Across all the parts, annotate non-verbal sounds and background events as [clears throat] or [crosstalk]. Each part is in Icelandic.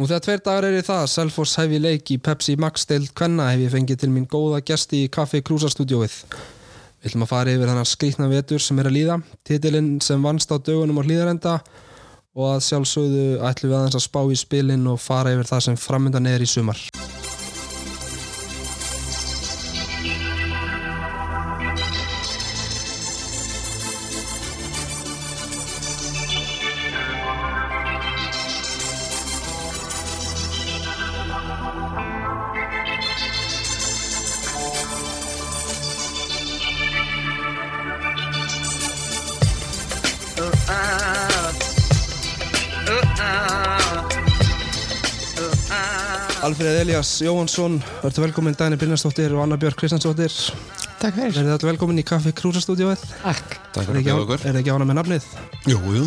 Nú þegar tveir dagar er í það, Selfoss hef ég leik í Pepsi Max deild Kvenna hef ég fengið til mín góða gesti í Kaffi Krúsastúdjóið. Við ætlum að fara yfir þannig skrýtna vetur sem er að líða, titilinn sem vannst á dögunum á hlýðarenda og að sjálfsögðu ætlum við aðeins að spá í spilin og fara yfir það sem framöndan er í sumar. Elias Jóhansson, verður velkomin Dæni Brynjarsdóttir og Anna Björk Kristjánsdóttir. Takk fyrir. Verður þetta velkomin í Kaffi Krúsastúdjóið? Takk. Takk Er fyrir að bjóða okkur. er þið ekki ána með nafnið? Jú, jú.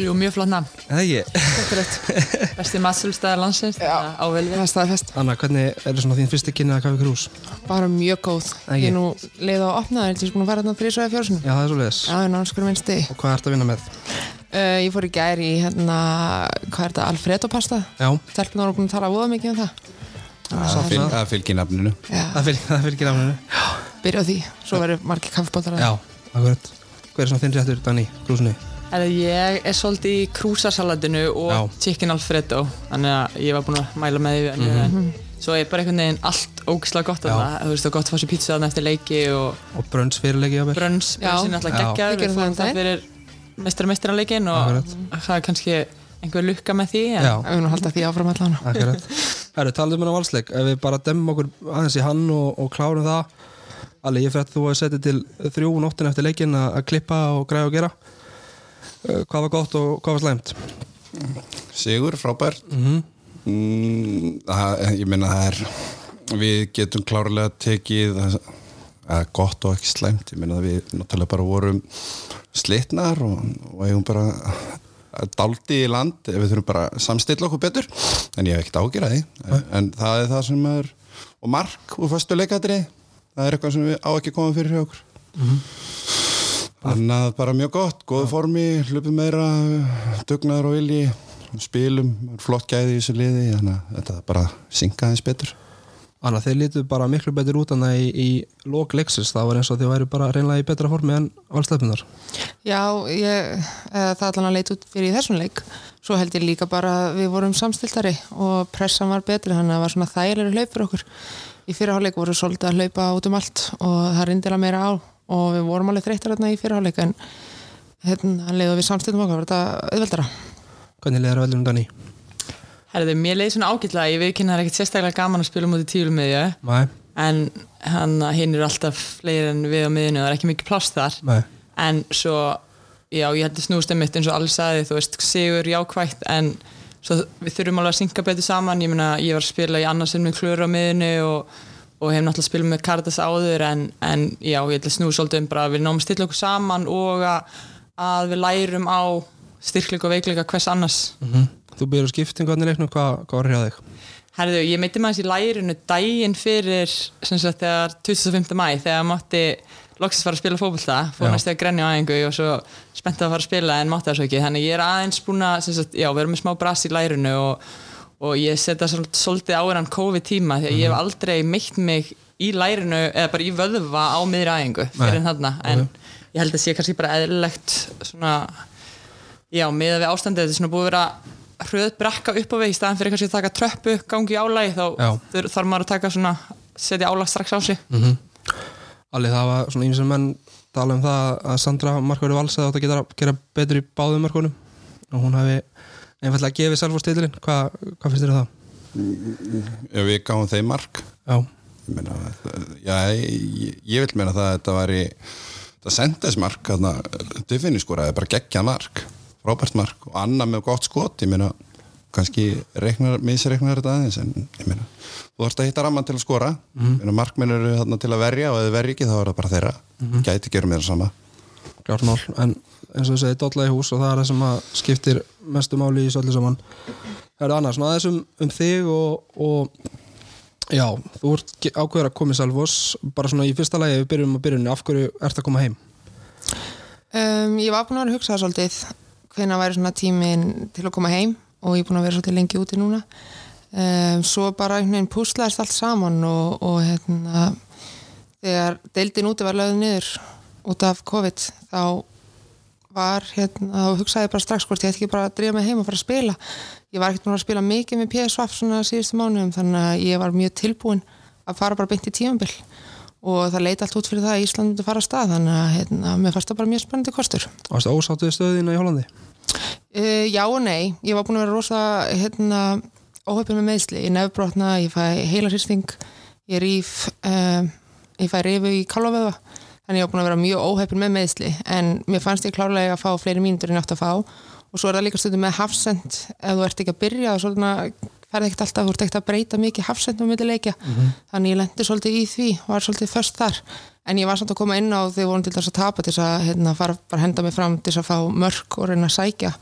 Jú, mjög flott nafn. Eða ég? Skemmtilegt. [laughs] Besti matsölstæðar landsins. Já. Á velvi. Það er staðfest. Anna, hvernig er það svona þín fyrsti kynni að Kaffi Krús? Bara mjög góð. Ekki? Ég er nú leið á opnaðar, er það er. Og? Uh, ég fór í gær í hérna, hvað er þetta, Alfredo pasta. Já, Stelpunar voru búin að tala voða mikið um það. Það fylg- það fylgir nafninu. Það það fylgir nafninu. byrja á því. Svo verður margir kaffibótar Já, akkurat. Hver er svona þinn réttur, Dani, Krúsinu? Ég er svolítið í krúsasalatinu og Já. chicken alfredo. Þannig að ég var búin að mæla með því. Mm -hmm. Svo er bara einhvern veginn allt ógislega gott þarna. Þú veist, það er gott að fá sér pizza þarna eftir leiki og Og brönns fyrirlegi á mér? brönns. Brönns er náttúrulega Já. geggjaður. Við það fórum um það daginn. fyrir mestra mestraleikin og það er kannski einhver lukka með því. En Við erum að halda því áfram allan. [laughs] Herru, talaðu mér á valsleik. Ef við bara demmum okkur aðeins í hann og, og klárum það. Alli, ég fyrir að þú hefði settið til þrjú nóttin eftir leikin að að klippa og græða og gera. Uh, Hvað var gott og hvað var slæmt? Sigur, frábær. Mm Mm, það, ég meina það er, við getum klárlega tekið er gott og ekki slæmt. Ég meina að við náttúrulega bara vorum slitnar og, og eigum bara daldi í land. Við þurfum bara að samstilla okkur betur. En ég hef ekkert ágjörað því. En, en það er það sem er, og mark úr fastu leikadri, það er eitthvað sem við á ekki koma fyrir hjá okkur. Þannig að bara mjög gott, góð formi, hlupum meira, dugnaður og vilji, spilum, flott gæði í þessu liði, þannig að þetta bara synga aðeins betur. Anna, þeir lítu bara miklu betur út en það í, í lók leiksins. Það var eins og þið væri bara reynlega í betra formi en valsleipunar. Já, ég, eða, það allan að leita út fyrir í þessum leik. Svo held ég líka bara að við vorum samstiltari og pressan var betri, þannig að það var svona þægilegri hlaup fyrir okkur. Í fyrirháleik voru svolítið að hlaupa út um allt og það rindilega meira á og við vorum alveg þreyttar hérna í fyrirháleik en hérna leiðum við samstiltum okkar, var þetta auðveldara. Hvernig leðar að veljum Dani? Herðu, mér leiði svona ágætlega. Ég veit að það er ekkert sérstaklega gaman að spila mútið tílu með ég. En hinn eru alltaf fleiri en við á miðinu og það er ekki mikið pláss þar nei. en svo, já, ég held að snúst um mitt eins og allir sagði, þú veist, sigur jákvægt en svo við þurfum alveg að synka betur saman, ég meina, ég var að spila í annarsinn með klur á miðinu og, og hef náttúrulega spilað með Kardas áður en, en já, ég held að snúi svolítið um bara að við náum að stilla okkur saman og að, að við lærum á styrkleika og veikleika hvers annars Mm Þú byrjar skipting hvernig leiknum, hvað, var hjá þig? Herðu, ég meiti maður þessi lærinu daginn fyrir sagt þegar 25. mæ þegar mátti loksist fara að spila fókbalta fór næstu að grenja á æfingu og svo spennt að fara að spila en mátti það svo ekki. Þannig ég er aðeins búin að sagt, já, vera með smá brass í lærinu og, og ég setja svol- svolítið áran COVID tíma því að ég hef aldrei meitt mig í lærinu eða bara í vöðva á miðri æfingu fyrir þarna. En ég held að sé kannski bara eðlilegt svona já, miða við ástandið þetta er svona búið að vera hröð brekka upp á veg í staðan fyrir kannski að taka tröppu gangi í álægi þá Já. þur- þarf maður að taka svona setja álag strax á sig Mm Alli, það var svona eins og menn tala um það að Sandra Markværi hefði átt að geta gera betur í báðum markunum og hún hefði einfallega gefið selfostíðlinn. Hvað, hvað finnst þér um það? Ef við gáum þeim mark, Já, ég meina, já, ég, ég vil meina það að þetta væri, það sendis mark, þarna, Diffini skoraði bara geggja mark, frábært mark og annað með gott skot, ég meina, kannski reiknar, misreiknar þetta aðeins en ég meina, þú þarfst að hitta ramman til að skora mm -hmm. markminn eru þarna til að verja og ef þið verja ekki þá er það bara þeirra gæti gera mér sama klart mál. En eins og þú segir, dolla í hús og það er það sem að skiptir mestu máli í svolítið saman. Það er annars, svona aðeins um, um þig og, og já, þú ert ákveður að koma í Selfoss bara svona í fyrsta lagi við byrjum að byrjunni, af hverju ert að koma heim? Um, ég var búin að vera að hugsa það svolítið hvenær væri svona tíminn til að koma heim og ég er búin að vera svolítið lengi úti núna. Um, svo bara einhvern veginn púslaðist allt saman og, og hérna þegar deildin úti var lögð niður út af COVID þá var hérna, þá hugsaði ég bara strax hvort ég ætti ekki bara að drífa mig heim og fara að spila. Ég var ekkert búin að spila mikið með PSVaf svona síðustu mánuðum þannig að ég var mjög tilbúin að fara bara beint í tímambil og það leiti allt út fyrir það að Ísland myndi fara að stað þannig að hérna, mér fannst það bara mjög spennandi kostur. Varstu ósáttuð stöðina í Hollandi? Uh, já og nei, ég var búin að vera rosa hérna, óhefpin með meðsli ég nefnbrotna, ég fæ heila hristing ég rýf uh, ég fæ rifu í kálvavöða þannig ég var búin að vera mjög óhefpin með meðsli en mér fannst ég klárlega að fá fleiri mínútur en ég átt að fá. Og svo er það líka stundum með hafsend ef þú ert ekki að byrja og svona ferði ekkert alltaf, þú ert ekkert að breyta mikið hafsendum með leikja, þannig ég lendi svolítið í því var svolítið först þar. En ég var samt að koma inn á því vorum til þess að tapa til þess að hérna, fara bara henda mig fram til þess að fá mörg og reyna að sækja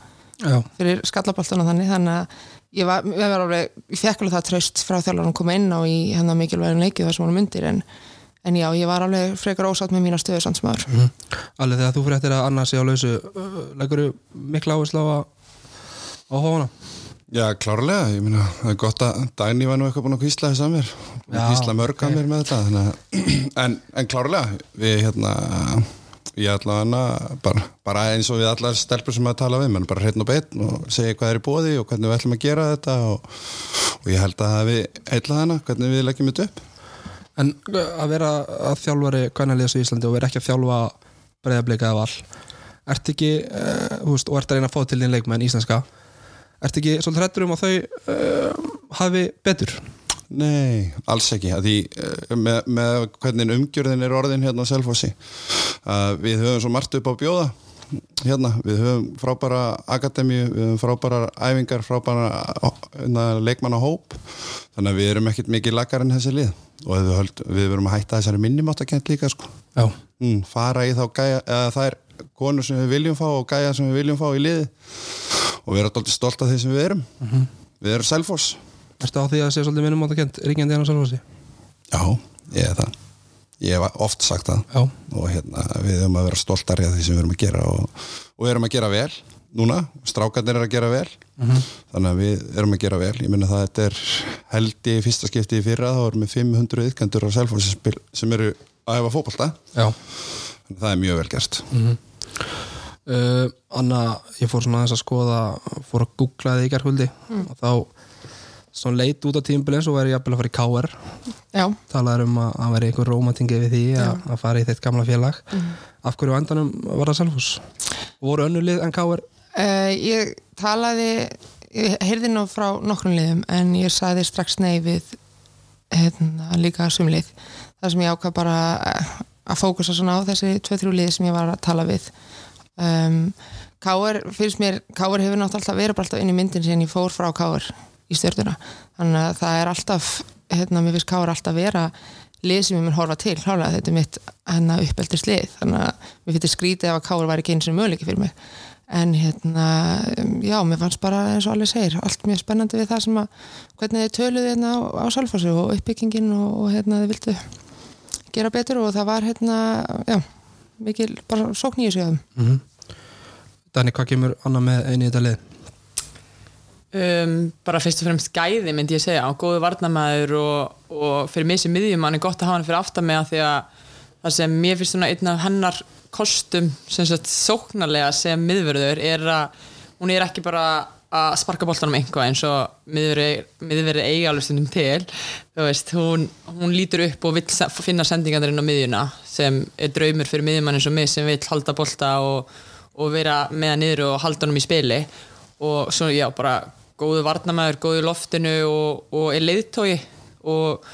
Já, fyrir skallaboltana þannig. Þannig að ég var, ég var alveg, ég fekk alveg það tröst frá þjálfur að koma inn á í hennar mikilvægum leikið þar sem hún myndir. En, en já, ég var alveg frekar ósátt með mína stöðu samt sem aður alveg þegar þú fyrir eftir að annars sé á lausu leggur mikla áherslu á að á hófana Já, klárlega, ég meina, það er gott að Dagný var nú eitthvað búin að kvísla þess að mér. Kvísla mörg að mér með þetta [clears throat] en, en klárlega við hérna ég hana bara, bara eins og við allar stelpur sem að tala við menn bara hreitn og beinn og segja hvað er í bóði og hvernig við ætlum að gera þetta og, og ég held að við heitla hana hvernig við leggjum þetta upp. En að vera að þjálfari kvænaliðs í Íslandi og vera ekki að þjálfa breyðablika eða val Ert ekki, uh, veist, og ert að reyna að fá til þín leikmenn íslenska Ert ekki svolítið hrættur um að þau uh, hafi betur? Nei, alls ekki því eh, með, með hvernig umgjörðin er orðin hérna á Selfossi uh, við höfum svo margt upp á bjóða hérna, við höfum frábæra akademíu, við höfum frábæra æfingar, frábæra hérna, leikmanna hóp, þannig að við erum ekkit mikið lagar en þessi lið og við, höld, við verum að hætta þessari minnumáttakent líka sko. Mm, fara í þá gæja, eða þær konur sem við viljum fá og gæja sem við viljum fá í liði og vera dálítið stolt af því sem við erum. Við erum Selfoss. Ertu á því að sé svolítið minnum átt að kent ríkjandi en á Salfossi? Já, ég er það. Ég hef oft sagt það. Já, og hérna, við höfum að vera stoltari af því sem við erum að gera og, og við erum að gera vel núna, strákarnir er að gera vel. Þannig að við erum að gera vel. Ég minna það að þetta er held í fyrsta skipti í fyrra, þá erum við 500 ytkandur á Selfoss sem, eru að hefa að það er mjög vel gert uh, Anna, ég fór svona aðeins að skoða fór að googla þig í gerkvöldi og þá svona leit út á tímbilins og væri jafnvel að fara í KR Já, talaður um að, að veri einhver rómatingi við því að, að fara í þitt gamla félag. Af hverju á endanum var það Selfoss? Voru önnur lið en KR uh, ég talaði ég heyrði nú frá nokkrum liðum en ég sagði strax nei við hérna, líka sumlið þar sem ég ákvað bara eh, að fókusa svona á þessi 2-3 lið sem ég var að tala við um, Káur, finnst mér Káur hefur náttúrulega alltaf verið bara alltaf inn í myndin sem ég fór frá Káur í stjórnuna þannig að það er alltaf hérna, mér finnst Káur alltaf vera lið sem ég mun horfa til, hlálega þetta er mitt hennar uppeldist lið, þannig að mér finnst skrítið ef að Káur væri ekki eins og möguleiki fyrir mig. En hérna, já, mér fannst bara eins og allir segir, allt mjög spennandi við það sem að, hvernig þið töluðu hérna á, á Salfossi og uppbyggingin og hérna þið vildu gera betur og það var hérna, já mikil bara sókn í þessu jáðum Danni, hvað kemur Anna með einu í þetta lið? um, bara fyrst og fremst gæði myndi ég segja og góðu varnamæður og, og fyrir mig sem miðjumann er gott að hafa hann fyrir aftan að því að það sem mér finnst svona einn af hennar kostum sem sagt sóknarlega sem miðverður er að hún er ekki bara að sparka boltanum einhvað eins og miðverði eiga alveg stundum til. Þú veist, hún, hún lítur upp og vill se- finna sendingarinn á miðjuna sem er draumur fyrir miðjumann eins og mig sem vill halda bolta og, og vera með hann niður og halda hann í spili. Og svo já, bara góðu varnamæður, góðu loftinu og, og er leiðtói og,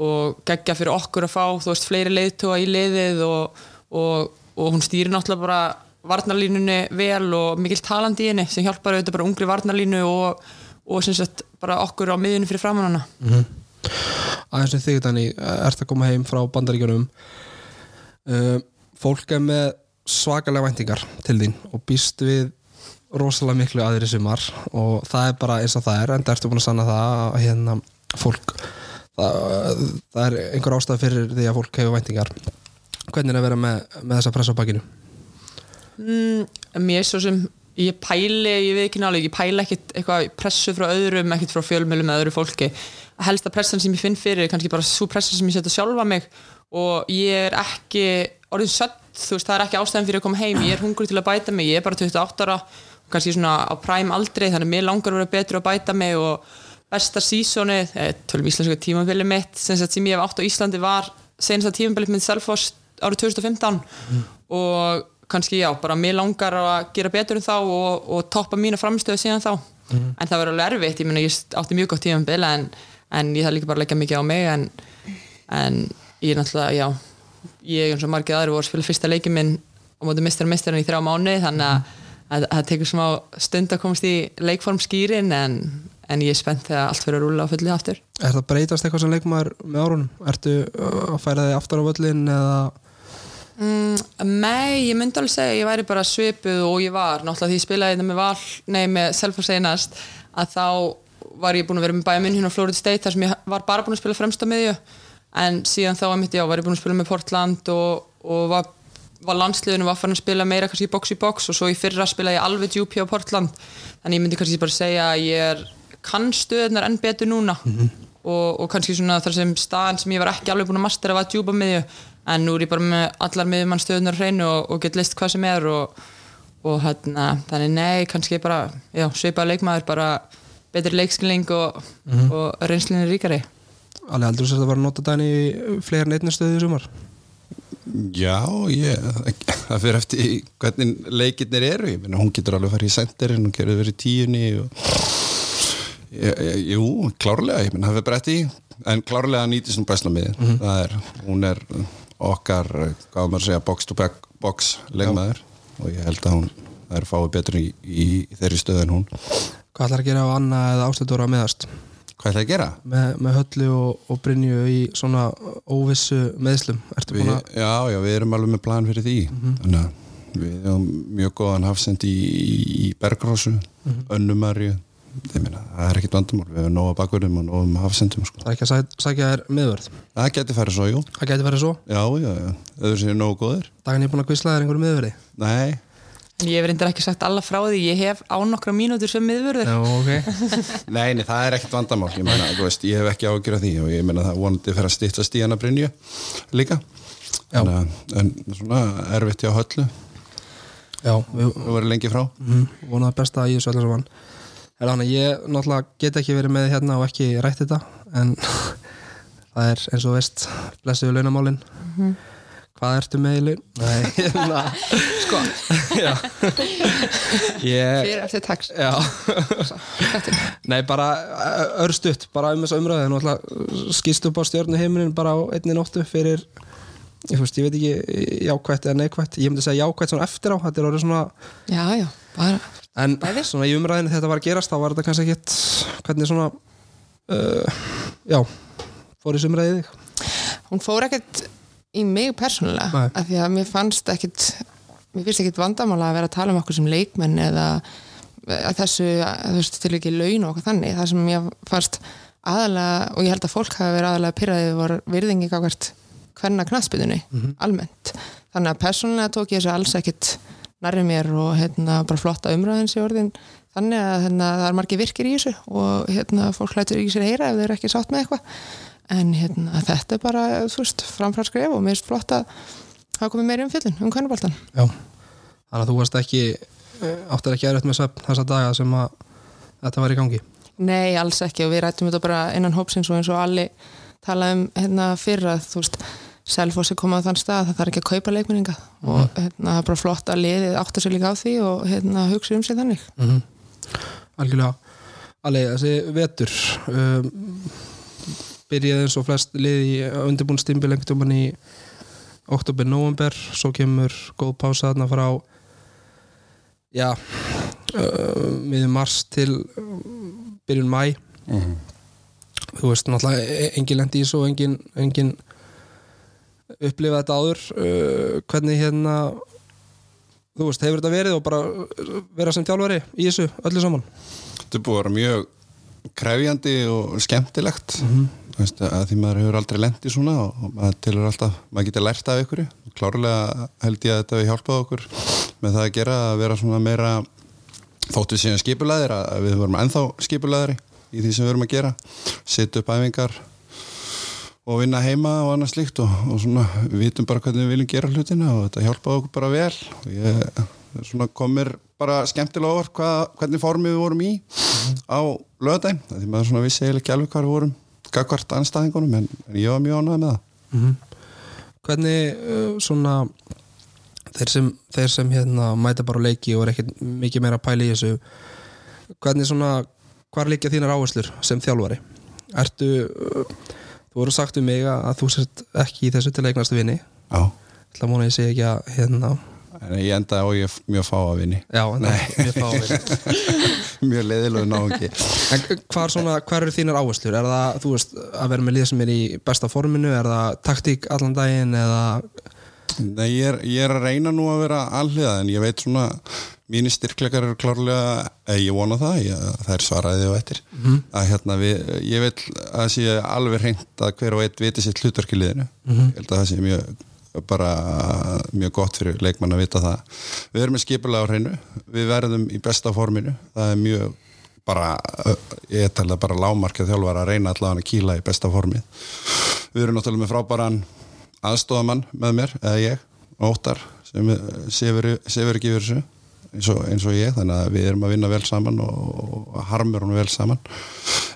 og geggja fyrir okkur að fá þú veist, fleiri leiðtóa í leiðið og hún stýrir náttúrulega bara varnarlínunni vel og mikill talandi í henni sem hjálpar auðvitað bara ungri varnarlínu og, og sem sagt bara okkur á miðjunni fyrir framann hana. Aðeins sem þig Danni, ert að koma heim frá bandaríkjunum? Uh, fólk er með svakalega væntingar til þín og býst við rosalega miklu aðri sumar og það er bara eins og það er en það ertu búin að sanna það að hérna fólk það, það er einhver ástæð fyrir því að fólk hefur væntingar. Hvernig er að vera með, með þessa pressa á bakinu? Mm, mér svo sem ég pæli, ég veit ekki nálega ég pæli ekkit eitthvað pressu frá öðrum ekkit frá fjölmjölum eða öðru fólki. Helsta pressan sem ég finn fyrir er kannski bara svo pressan sem ég setja sjálfa mig og ég er ekki orðin sött, þú veist, það er ekki ástæðan fyrir að koma heim, ég er hungur til að bæta mig ég er bara 28 ára, kannski svona á præm aldrei, þannig að mér langar að vera betur að bæta mig og besta sísónið tölum íslensku tímabili mitt sem, sem ég hef átt á Íslandi var senast að tímabili mitt Selfoss árið 2015 og kannski já, bara mér langar að gera betur en þá og, og toppa mína framstöðu síðan þá. En það var alveg erfitt, ég meina ég átti mjög gott tímabili en, en ég þarf líka bara að leggja mikið á mig en, en ég er náttúrulega, já ég eins og margir aðri voru að spila fyrsta leikið minn og mótið mistar mistarinn í þrjá mánu þannig að það tekur smá stund að komast í leikform skýrin en, en ég er spennt þegar allt fyrir að rúla á fullið aftur. Er það breytast eitthvað sem leikmaður með árunum? Ertu að færa þig aftur á völlin eða mm, Nei, ég myndi alveg segja ég væri bara svipuð og ég var. Náttúrulega því ég spilaði þetta með val, nei með Selfoss einast að þá var ég búin að vera með bæja minn hérna á Florida State þar sem ég var bara búin að spila fremst á miðju. En síðan þá var ég búin að spila með Portland og, og var, var landsliðinu var farin að spila meira kannski box í box og svo í fyrra spilaði ég alveg djúpi á Portland. Þannig ég myndi kannski bara segja að ég er kann stöðunar enn betur núna. Og, og kannski svona þar sem staðan sem ég var ekki alveg búin að mastera var djúpa miðju en nú er ég bara með allar miðjumann stöðunar hreinu og, og get list hvað sem er og, og hérna, þannig nei, kannski bara já, sveipaða leikmaður, bara betri leikskilning og, og reynslinni ríkari. Alveg heldur þess að það var að nota dæni í fleiri en einnig stöðu í sumar? Já, ég, [laughs] það fyrir eftir hvernig leikirnir eru. Ég meina hún getur alveg farið í senderin hún getur verið í tíunni og, ég, ég, jú, klárlega ég meina það fyrir breytti en klárlega nýtist hún bæsla með það er, hún er okkar, hvað maður segja box to box leikmaður. Og ég held að hún er fáið betur í, í, þeirri stöðu en hún. Hvað ætlar að gera á Anna eða Ástættur að meðast? Hvað ætla að gera? Með, með höllu og, og Brynju í svona óvissu meðslum Við, já, já, við erum alveg með plan fyrir því. Þannig að við erum mjög góðan hafsend í, í, Bergrósu Önnumarju meina, það er ekkit vandamál, við hefum nóga bakverðum og nógum hafsendum sko. það er ekki að sæ, sækja þér meðvörð það geti farið svo, jú. Það geti verið svo? Já, já, já, öður séu nógu góðir. Daginn ég er búin að kvisla þér einhverju meðverði nei, en ég hef reyndar ekki sagt alla frá því. Ég hef á nokkra mínútur sem miðvörður. Já, ok. [laughs] Nei, nei, það er ekkit vandamál. Ég, meina, þú veist, ég hef ekki ágjur af því og ég meina það vonandi fyrir að stýttast í hana Brynju líka. Að- en svona erfitt hjá höllu. Já, við við varum lengi frá. Mm, vonaði besta í þessu öllu saman Er þannig að ég náttúrulega get ekki verið með hérna og ekki rætt þetta en [laughs] það er eins og veist blessuðu launamálin. Hvað ertu með í laun? Nei, [laughs] hérna [laughs] Sko, Já. Ég fyrir eftir tax. Já. Nei, bara ö- örstutt bara um þessa umræðu. Náttúrulega skýst upp á stjórnu heiminin bara á einni nóttu fyrir ég, fúst, ég veit ekki jákvætt eða neikvætt. Ég myndi segja jákvætt svona eftir á þetta er orðið svona Já, já, bara en Bæði. svona í umræðinu þetta var að gerast þá var þetta kannski ekkit hvernig svona uh, já, fór í umræðið þig hún fór ekkert í mig persónulega Nei. af því að mér fannst ekkert mér finnst ekkert vandamála að vera að tala um okkur sem leikmenn eða að þessu að þú veist til ekki laun og okkur þannig það sem mér fannst aðalega og ég held að fólk hafi verið aðalega pyrraðið var virðingi gafkvært hvernig knatsbyðunni almennt þannig að persónulega tók ég þessu alls ekkert nærri mér og hérna bara flotta umræðins í orðin þannig að hérna, það er margir virkir í þessu og hérna fólk hlætur í sér heyra ef þeir eru ekki sátt með eitthvað. En hérna þetta er bara þú veist framfærskref og mér finnst flott að hafa komið meiri umfjöldin um hvernig já, þannig að þú varst ekki uh, áttir ekki erfitt með svefn þessa daga sem að þetta var í gangi? Nei, alls ekki og við rættum þetta bara innan hópsins og eins og allir tala um hérna fyrir að þú veist Selfoss er komað þann stað að það þarf ekki að kaupa leikmenninga og hérna það er bara flott að liðið áttar sér líka á því og hérna hugsa um sig þannig. Mm algjörlega. Alveg þessi vetur um, byrjaði eins og flest lið í undirbúin stimbil einhvern tímann í oktober, november svo kemur góð pása þarna frá já miður mars til uh, byrjun mæ þú veist náttúrulega e- engin lendi í þessu og engin, engin upplifa þetta áður uh, hvernig hérna þú veist, hefur þetta verið og bara uh, vera sem þjálfari í þessu öllu saman? Þetta búið að vera mjög krefjandi og skemmtilegt. Veist, að því maður hefur aldrei lent í svona og maður tilur alltaf, maður getur lært af ykkur klárlega held ég að þetta við hjálpað okkur með það að gera að vera svona meira þótt við séum skipulaðir að við verum ennþá skipulaðari í því sem við verum að gera. Setja upp æfingar og vinna heima og annað slíkt og, og svona við vitum bara hvernig við viljum gera hlutina og þetta hjálpaði okkur bara vel. Og ég svona komir bara skemmtilega over hvað, hvernig formið við vorum í á löðdæm því maður svona vissi eiginlega ekki alveg hvað við vorum gagvart anstæðingunum en, en ég var mjög ánægð með það. Hvernig uh, svona þeir sem, þeir sem hérna mæta bara leiki og er ekkert mikið meira að pæla í þessu hvernig svona hvar líka þínar áherslur sem þjálfari? Ertu uh, þú voru sagt um mig að þú sért ekki í þessu til eignastu vinni Já, Það múna ég sé ekki að hérna en ég endaði á ég mjög fá að vinni Já, en það er mjög fáið [laughs] mjög leiðilegu náungi En svona, hvar eru þínar áherslur? Er það, veist, að vera með lið sem er í besta forminu? Er það taktík allan daginn? Eða, Nei, ég er, ég er að reyna nú að vera alliða en ég veit svona mínir styrkleikar eru klárlega eða ég vona það, ég, það er svaraðið og eftir. Að hérna við, ég vil að það sé alveg hreint að hver og eitt viti sitt hlutverk í liðinu. Ég held að það sé mjög bara mjög gott fyrir leikmann að vita það. Við erum með skipulega á hreinu við verðum í besta forminu. Það er mjög bara, ég tala bara lámarkið þjálfar að reyna allavega að kýla í besta formið. Við erum náttúrulega með frábæran aðstofamann með mér, eða ég Óttar, sem sefur, ekki yfir þessu eins og, eins og ég þannig að við erum að vinna vel saman og, og harmur hún vel saman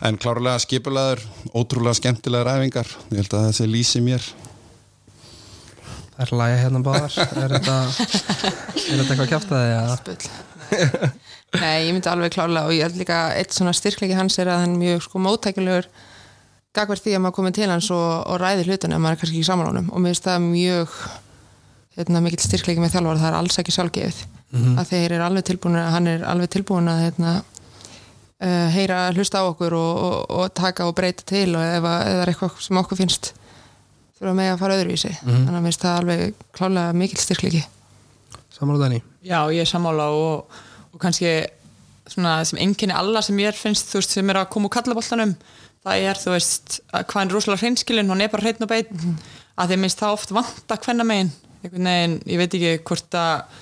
en klárlega skipulaður ótrúlega skemmtilegar æfingar ég held að þessi lýsi mér það er lægi hérna báðar? Er þetta, er þetta eitthvað kjátt að? Bull. Nei, ég myndi alveg klálega og ég held líka eitt svona styrklegi hans er að hann er mjög sko móttækjulegur gagverð því að maður komið til hans og, og ræði hlutunum ef maður er kannski ekki saman honum. Og mér finnst það mjög hérna, mikill styrklegi með þjálfar það er alls ekki sjálfgefið. Að þeir eru alveg tilbúin að hann er alveg tilbúin að hérna, uh, heyra hlusta á okkur og, og, og taka og breyta til og ef, að- það er eitthvað sem okkur finnst þurfa með að fara öðruvísi. Þannig að mér finnst það alveg klálega mikill styrklegi Samanlóð Dani? Já, ég er sammála og, og kannski svona sem enginni er það er, þú veist, að hvað er rosalega hreinskilin hún er bara hreitn og beitt að því minnst það oft vanta hvenna megin einhvern veginn, ég veit ekki hvort að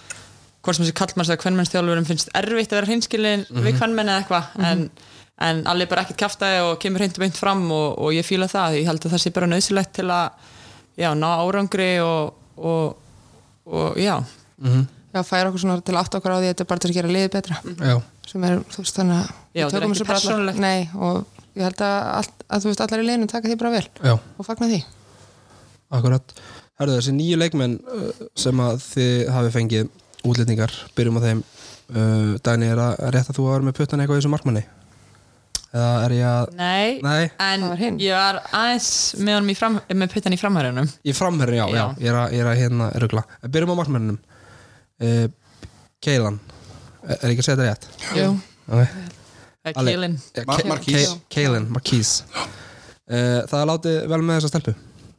hvort sem þessi kallmanns eða hvernmennstjálfurum finnst erfitt að vera hreinskilin við hvernmenn eða eitthvað. En, en allir bara ekkert kjaftaði og kemur hreint og beint fram og, og ég fíla það, ég held að það sé bara nöðsilegt til að já, ná árangri og, og, og já. Já, færa okkur svona til átt okkur á því að þetta er bara til að gera liðið betra. Sem er, þú veist, þannig að Já, þetta er ekki persónulegt. Nei, og ég held að, allt, að þú veist, allar í liðinu taka því bara vel já, og fagna því. Akkurat. Herðu þessi nýju leikmenn uh, sem að þið hafi fengið útlendingar byrjum á þeim. Uh, Dani, er að rétt að þú var með puttan eitthvað í þessu markmanni? Eða er ég að Nei, Nei. en Það var ég var aðeins með, honum í fram, með puttan í framhærunum Í framherrin, já, já, Já. Ég, er að, ég er að hérna rugla. Byrjum á markmannunum uh, Keilan. Er er ekki að segja þetta rétt? Jú, Okay. Keilin Keilin, Marquise. Uh, Það er látið vel með þessa stelpu.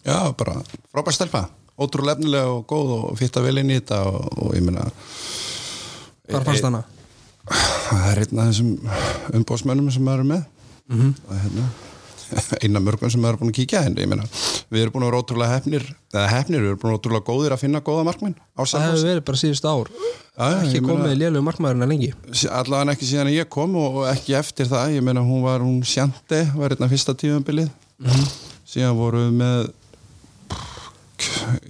Já, bara frábær stelpa. Ótrúlega efnilega og góð og fyrta vel inn í þetta og, og ég meina Hvar fannst hana? það er einn af þessum umbóðsmönnum sem maður er með. Mhm. og hérna [laughs] eina mörgum sem maður er búin að kíkja en ég meina, við erum búin að vera ótrúlega hefnir eða hefnir, við erum búin að vera ótrúlega góðir að finna góða markmenn á Það hefur verið bara síðust ár. Já, já, Ekki komið lélegu markmaðurinn að lengi. Allavega ekki síðan ég kom og og ekki eftir það. Ég meina hún var, hún sjandi var einna fyrsta tíðanbilið síðan voru við með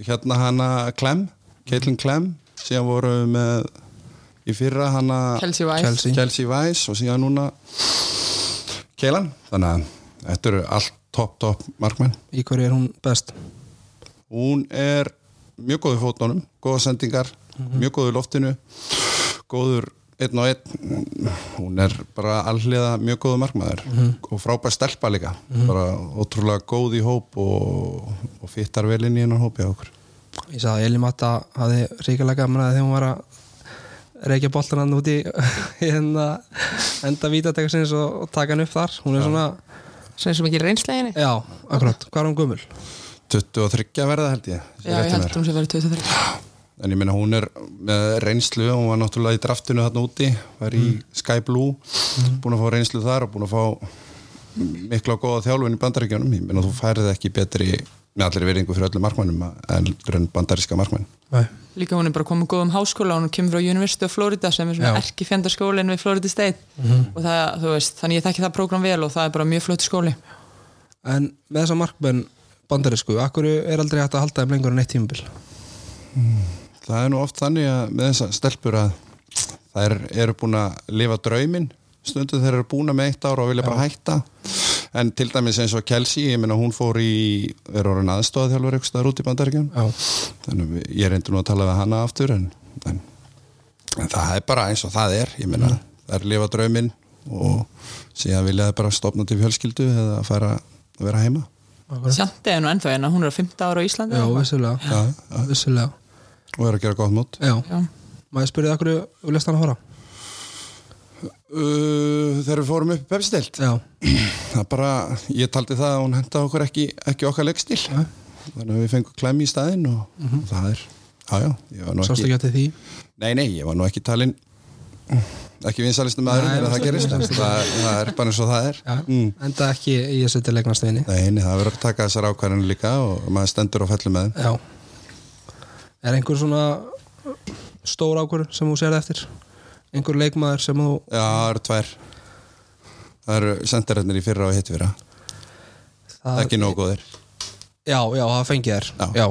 hérna hana Klem, Caitlin Klem síðan voru við með í fyrra hana Kelsey Weiss. Chelsea. Chelsea Weiss og síðan núna Keilan, þannig að þetta eru allt topp, topp markmenn. Í hverju er hún best? hún er mjög góð í fótnunum, góða sendingar mjög góð í loftinu góður einn og einn. Hún er bara alliða mjög góðu markmaður og frábær stelpa líka. Bara ótrúlega góð í hóp og, og fittar vel inn í hennar hópi á okkur. Ég sagði að Eli Matta hafði ríkilega gaman að þegar hún var að reykja boltan hann út í [laughs] hérna enda vítateksins og, og taka hann upp þar. Hún er svona, sem sem ekki reynsleginni já, akkurat, hvað er hún gömul? 23 verða held ég Já, ég held hún sem verið 23 en ég meina hún er með reynslu hún var náttúrulega í draftinu þarna úti var í Sky Blue búin að fá reynslu þar og búin að fá mikla og góða þjálfin í bandaríkjunum. Ég meina þú færið ekki betri með allir veringu fyrir öllum markmannum eldur en bandaríska markmann Nei. líka hún er bara komið góðum háskóla hún kemur frá University of Florida sem er svona erki fjandarskólinn við Florida State. Og það, veist, þannig ég þekki það prógram vel og það er bara mjög flott skóli. En með þessa markmenn bandarísku, akkur er aldrei hægt að halda þeim lengur en eitt tímabil? Það er nú oft þannig að með þessa stelpur að þær eru búin að lifa drauminn stundu þeir eru búin með eitt ára og vilja bara hætta. En til dæmis eins og Kelsey ég meina hún fór í, er orðin aðstofað þjálfur eitthvað staðar út í bandaríkjum Já, þannig ég reyndur nú að tala við hana aftur en, en, en það er bara eins og það er. Ég meina, það er lifa drauminn og síðan vilja það bara stopna til fjölskyldu eða að fara að vera heima. Sjandi er nú ennþá hérna, hún er á 15 ára á Íslandi Já, og- vissulega, já, já, vissulega. Og er að gera gott mót. Já, Já. maður spyrði akkur við lest hann að fara uh, þegar við fórum upp pepsistilt [clears throat] það bara, ég taldi það að hún henda okkur ekki, ekki okkar leikstíl. Nei. þannig að við fengum klemmi í staðinn og, og það er, já já ég var nú sástu ekki, ekki eftir því? Nei nei, ég var nú ekki talinn ekki vinsalistum Nei, þegar það gerist. það, það er bara eins og það er. Já, mm. enda ekki í þessu til leiknarstöðinni nei, nei, það verður að taka þessar ákvarðanir líka og maður stendur og fellur með þeim. Já. Er einhver svona stór ákvörð sem þú sér eftir? Einhver leikmaður sem þú já, það eru tvær. Það eru sendirarnir í fyrra og hitt fyrra það, ekki nóg góðir. Já, já, það fengið þér Já. já.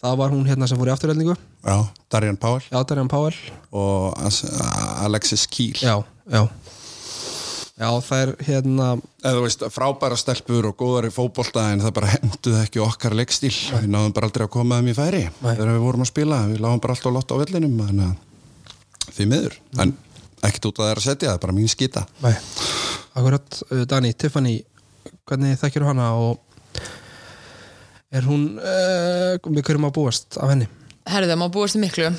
Það var hún hérna sem fór í afturreldingu já, Darjan Páll Já, Darjan Páel og Alexis Kiel. Já, já. Já, það er hérna eða þú veist, frábæra stelpur og góðar í fótbolta en það bara henduð ekki okkar leikstíl. Við náðum bara aldrei að koma þeim í færi. Nei. þegar við vorum að spila, við lágum bara alltaf lott á vellinum þannig að því miður en ekkert út að það er að setja, það er bara mín skita Nei, akkurat uh, Dani, Tiffany, hvernig þekkir hana og er hún uh, við hverjum að búast af henni? Herðu, má búast í miklu.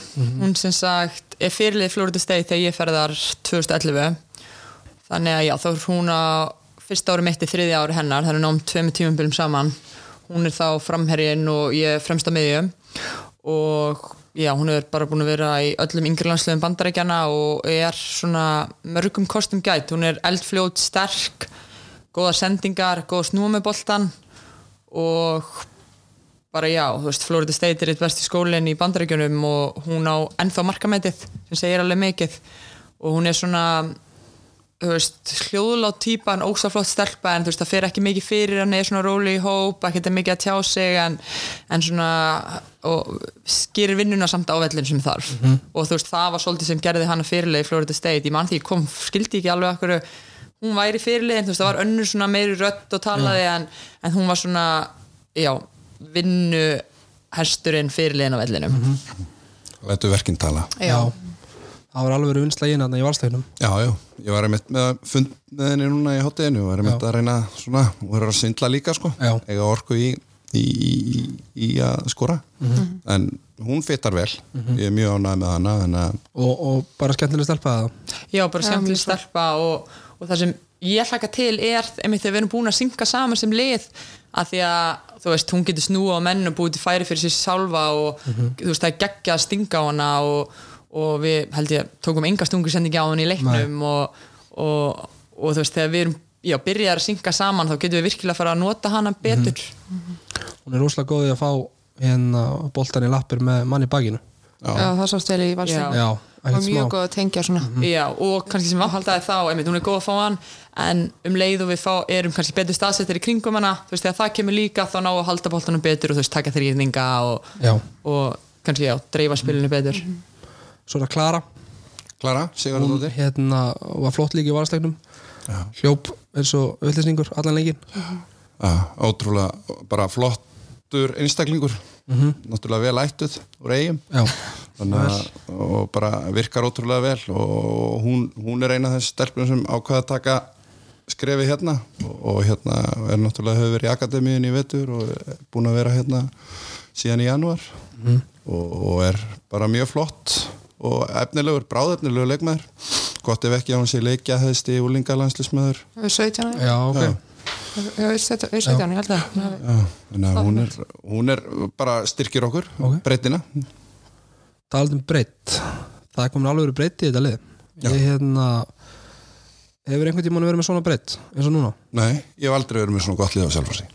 Hún sem sagt er fyrirlið Florida State þegar ég ferðar 2011 þannig að já, þá er hún á fyrsta ári mitt í þriðja ári hennar þannig að náum tveimur tímumbilum saman. Hún er þá framherjinn og ég er fremst á miðjum og já, hún er bara búin að vera í öllum yngri landsliðum bandarækjana og er svona mörgum kostum gætt, hún er eldfljót, sterk góða sendingar, góða snúa með boltan og bara já, þú veist, Florida State er eitt besti skólinn í bandaríkjunum og hún á ennþá markametið sem segir alveg mikið. Og hún er svona hljóðlátt típa en ósaflott stelpa en þú veist, það fer ekki mikið fyrir hann er svona róli í hóp, ekki þetta mikið að tjá sig en, en svona og skýrir vinnuna samt á vellin sem þarf. Og þú veist, það var svolítið sem gerði hann að fyrirlega í Florida State, ég man því ég kom skildi ekki alveg okkur hún væri fyrirlega, en þú veist, það var önnur svona meiri rödd og talaði en, en hún var svona, já vinnu hesturinn fyrirlegin á vellinum. Lætu verkinn tala. Já, Það var alveg vinsla í hérna í valsleginum Já, já, ég var einmitt með að fund með henni núna í hátteginu og var einmitt að reyna svona, og er að svindla líka sko. Já. eiga orku í, í, í, í að skora. En hún fytar vel. Ég er mjög ánægð með hana en að og, og bara skemmtileg stelpa já bara skemmtileg stelpa og, og það sem ég hlaka til er einmitt þegar við erum búin að synga saman sem lið að því að þú veist, hún getur snúa á menn og búið til færi fyrir sér sjálfa og þú veist, það er geggja að stinga á hana og, og við held ég tókum enga stungu sendingi á henni í leiknum og, og, og þú veist, þegar við erum já, byrjar að synga saman þá getum við virkilega að fara að nota hana betur. Hún er rosalega góðið að fá hérna boltan í lappir með mann í bakinu. Já, það sást vel í valsteginu Já, og mjög góð að tengja svona. Já, og kannski sem vantaði þá einmitt, hún er góð að fá hann en um leið og við fá, erum kannski betur staðsettir í kringum hana, þú veist, þegar það kemur líka þá ná að halda boltanum betur og þú veist, taka þrýðninga og, Já, og kannski, já, dreifa spilinu betur. Svo er það Klara. Klara, Sigurðardóttir. Hérna var flott líka í valslegnum hljóp eins og villisningur allan leikin ótrúlega bara flottur einstaklingur. Náttúrulega vel ættuð úr eigum að og bara virkar ótrúlega vel. Og hún, hún er eina af þess stelpum sem ákvaða að taka skrefi hérna. Og, og hérna er náttúrulega hefur verið í akademíin í vetur og er búin að vera hérna síðan í janúar. Og, og er bara mjög flott og efnilegur, bráðefnilegur leikmaður. Gott ef ekki að hún sé leikja hefðist í úlingalanslismæður Við 17 já, ok. Já. Við 17, ég held það Já, þannig að hún er, hún er bara styrkir okkur, Ok. breytina Talað um breytt Það er komin alveg verið breytt í þetta lið. Ég hérna Hefur einhvern tímann verið með svona breytt eins og núna? Nei, ég hef aldrei verið með svona gott lið á sjálfhversi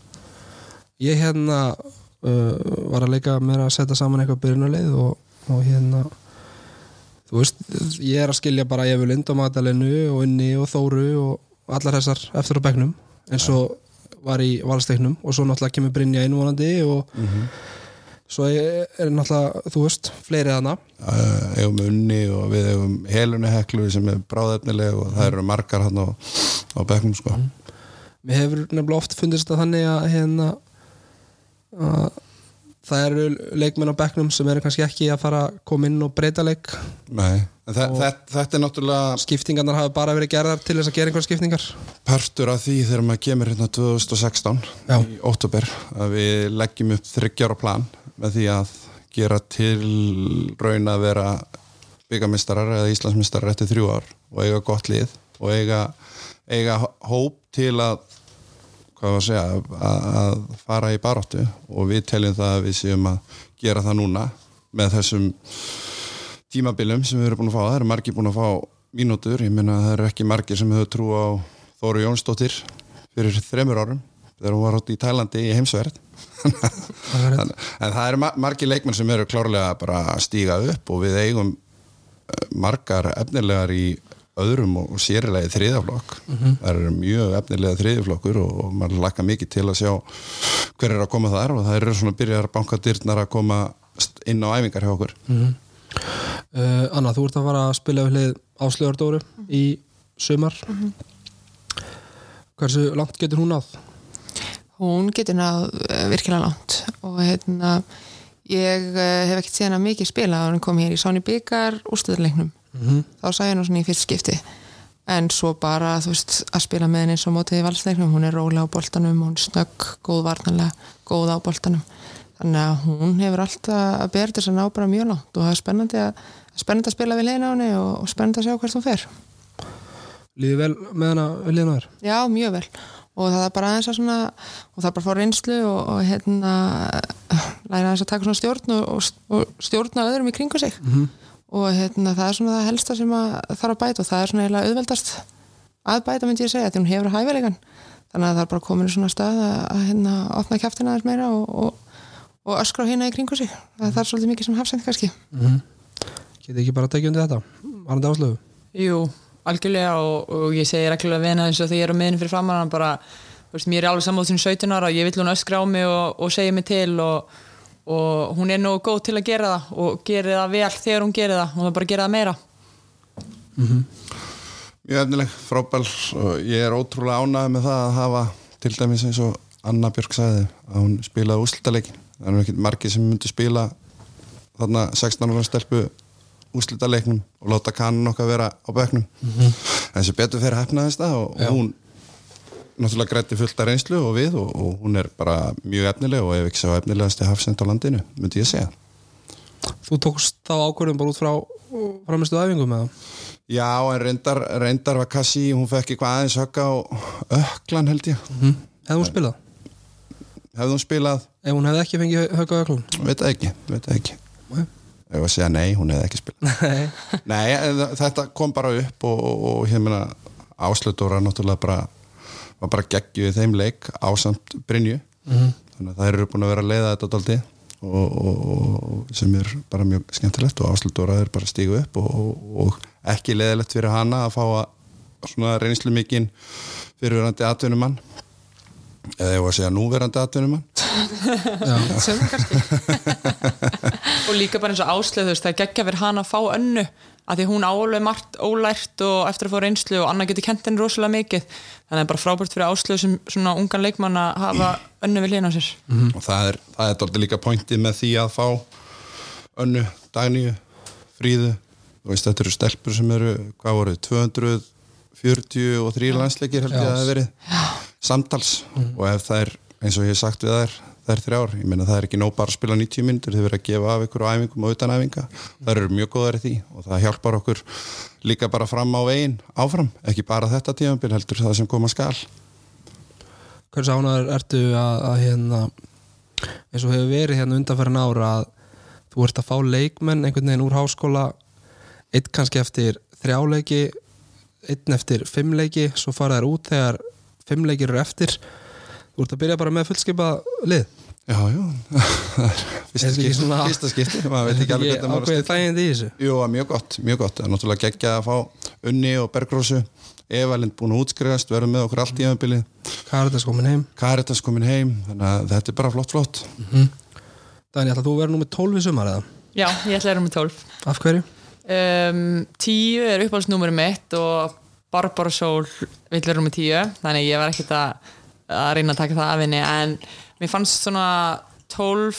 ég hérna uh, var að leika mér að setja saman eitthvað byrjunarleið og, og hérna þú veist, ég er að skilja bara ég vil und og Magdalenu og Unni og Þóru og allar þessar eftir á bekknum eins og var í valsteknum og svo náttúrulega kemur Brynja innvonandi og svo er, náttúrulega, þú veist, fleiri þarna. Uh, eigum unni og við eigum helunni heklu sem er bráðefnileg og það eru margar hann á, á bekknum sko. mér hefur nefnilega oft fundist að þannig að hérna að það eru leikmenn á bekknum sem eru kannski ekki að fara að koma inn og breyta leik Nei, þe þe þetta er náttúrulega skiptingarnar hafa bara verið gerðar til þess að gera einhver skiptingar partur af því þegar maður kemur hérna 2016 Já. í óttúber að við leggjum upp þryggjára plan með því að gera til raun að vera byggamistarar eða Íslandsmistarar eftir þrjú ár og eiga gott lið og eiga, eiga hóp til að hvað var að segja að, að fara í baróttu og við teljum það að við séum að gera það núna með þessum tímabilum sem við erum búin að fá. Það eru margir búin að fá mínútur. Ég meina það eru ekki margir sem hefur trú á Þóru Jónsdóttir fyrir þremur árum þegar hún var átt í Tælandi í heimsverð [laughs] en, það eru ma margir leikmenn sem eru klárlega bara að stíga upp og við eigum eh, margar efnilegar í öðrum og sérilegi þriðaflokk það eru mjög efnilega þriðaflokkur og, og maður lakka mikið til að sjá hver er að koma þar og það eru svona byrjar bankadyrnar að koma inn á æfingar hjá okkur. Uh, Anna, þú ert að fara að spila við hlið Áslögardóru í sumar. Hversu langt getur hún náð? hún getur náð eh, virkilega langt og hérna ég eh, hef ekkert séð hana mikið spila að hún kom hér. Í Sóni Byggar úrstöðarleiknum Mhm. þá sagði hann svona í fyrst skipti. En svo bara veist að spila með henni eins og mótið í valsleiknum, hún er rólega á boltanum hún er snögg, góð varnanlega góð á boltanum. Þannig að hún hefur alltaf að bera þess að ná bara mjög langt og það er spennandi að, spennandi að spila við leina á henni og, og spennandi að sjá hvert hún fer. Líði vel með hana við liðna þér? Já, mjög vel. Og það er bara aðeins að svona og það er bara að fá reynslu og, og hérna læra aðeins að taka svona stjórn og, og, stjórna öðrum í kringu sig og hérna það er svona það helsta sem að þarf að bæta og það er svona eiginlega auðveldast að bæta myndi ég segja því hún hefur hæfilegan þannig að það er bara komin í svona stað að, að hérna opna kjaftina aðeins meira og, og, og öskra hérna í kringu sig. Það, það er svolítið mikið sem hafsend kannski. Getið ekki bara að tekja undir þetta? Varandi áslögu? Jú, algjörlega og, og ég segi reglulega við hennar eins og þegar ég er á miðin fyrir hann bara, þú veist, mér er alveg saman sem 17 ára og ég vill hún öskra á mig og, og segja mig til og, og hún er nógu góð til að gera það og gera það vel þegar hún gerir það. Og það er bara að gera það meira. Mjög efnileg, frábæl og ég er ótrúlega ánægð með það að hafa til dæmis eins og Anna Björk sagði að hún spilaði úslitaleikin það er ekki margir sem myndi spila þarna 16 ára stelpu úslitaleiknum og láta kannan okkar vera á bekknum. En þessi betur fyrir hefnaðist það og, Já. og hún náttúrulega grætti fullt af reynslu og við og, og hún er bara mjög efnileg og ef ekki sá efnilegasti hafsend á landinu myndi ég segja Þú tókst þá ákvörðum bara út frá framistu æfingum með það? Já, en reyndar, reyndar var Kassi, hún fekk eitthvað aðeins högga á öklan held ég Mm. Hefði hún spilað? Hefði hún spilað, Ef hún hefði ekki fengið högg á öklun? veit ekki, veit ekki Nei. Ef að segja nei, hún hefði ekki spilað Nei Nei, þetta kom bara upp og, og, og hér meina áslutdóra náttúrulega bara var bara geggjuð í þeim leik ásamt Brynju. Mhm. þannig að þær eru búin að vera að leiða þetta daldi og, og, og sem er bara mjög skemmtilegt og áslutdóra er bara stígu upp og, og, og ekki leiðilegt fyrir hana að fá að svona reynslu mikinn fyrirverandi atvinnumann. Eða ég var að segja núverandi atvinnumann? [laughs] Sem kannski. [laughs] Og líka bara eins og áslöð þú veist, það er geggja fyrir hana að fá önnu að því hún álega margt ólært og eftir að fá reynslu og Anna getur kent henni rosalega mikið. Þannig að það er bara frábært fyrir áslöð sem svona ungan leikmann að hafa önnu við hlýna á sér. Og það er, það er dálítið líka pointið með því að fá önnu, dagníu, fríðu. Þú veist þetta eru stelpur sem eru hvað voru, 240 og þrýr landsleikir held ég að það hafi verið. Samtals. Og ef það er eins og ég hef sagt við þær er þrjár, ég meina það er ekki nóg bara að spila 90 minnir, þið verður að gefa af ykkur á æfingum og utan æfinga, það eru mjög góðar í því og það hjálpar okkur líka bara fram á veginn, áfram, ekki bara þetta tímabil heldur það sem koma skal. Hversu ánæður ertu að, að hérna eins og hefur verið hérna undanfærin ára að þú ert að fá leikmenn einhvern veginn úr háskóla einn kannski eftir þrjáleiki einn eftir fimmleiki svo fara þær út þegar fimmleikir eru eftir. Þú ert að byrja bara með fullskipa lið Já, já. [laughs] Fyrsta Er skipti, svona- fyrsta skipti maður veit ekki alveg hvernig maður ákveðið þægindi í þessu? Jú, mjög gott, mjög gott. Það er náttúrulega geggja að fá Unni og Bergrósu. Evalind búin að útskrifast, verður með okkur allt í öðumbilið Karitas komin heim. Karitas komin heim, þannig að þetta er bara flott flott. Dani, ætla þú að vera númer 12 í sumar eða? Já, ég ætla að vera með 12 Af hverju? um, 10 er uppáhaldsnúmerum mitt og Barbara Sól vill vera með 10 þannig ég var ekkert að, að reyna að taka það af henni en mér fannst svona 12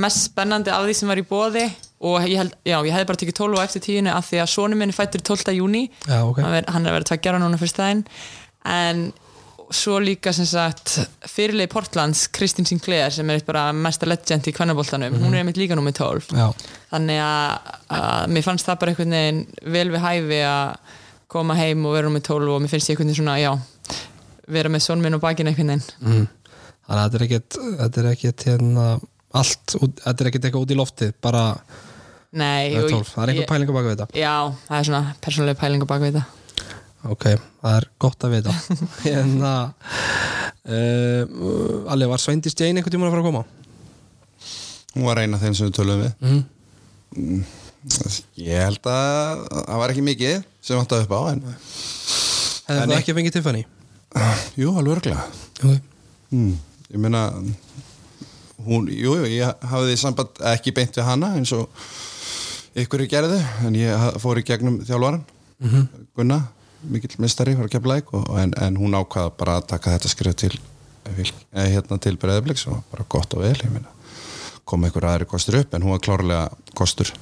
mest spennandi af því sem var í bóði og ég, held, já, ég hefði bara tekið 12 á eftir 10 af því að sonu minni fættur 12. júni Já, ok. Hann, er, hann er að vera tveggjara núna fyrst daginn. En svo líka sem sagt fyrirlegi Portlands Kristín Sinclair sem er eitt bara mesta legend í kvennaboltanum hún er einmitt líka númer 12 Já, þannig að, að mér fannst það bara einhvern veginn vel við hæfi að koma heim og vera með 12 og mér finnst ég einhvern veginn svona, já vera með son minn og bakinn einhvern veginn. Mm. Þannig að þetta er ekkit þetta er ekkit hérna allt, út, þetta er ekkit eitthvað út í loftið bara Nei, það er 12, það er einhver ég- pæling á baka við þetta Já, það er svona persónulega pæling á bak við þetta Ok, það er gott að vita [laughs] hérna uh, Alli, var Sveindis Jane einhvern tímann að fara að koma? Hún var eina þeim sem við töluðum við Mm. Ég held að það var ekki mikið sem vantaði upp á en Hefði það ekki fengið Tiffany? jú, alveg örglega Okay. hmm. Ég meina hún, jú, jú, ég hafði samband ekki beint við hana eins og ykkur er gerðu en ég fór í gegnum þjálfaran Mhm. Gunna, mikill mistari var að kepla en, en hún ákvaða bara að taka þetta skrif til eh, hérna til breyðabliks og bara gott og vel ég meina. Kom einhver aðri kostur upp en hún var klárlega kostur.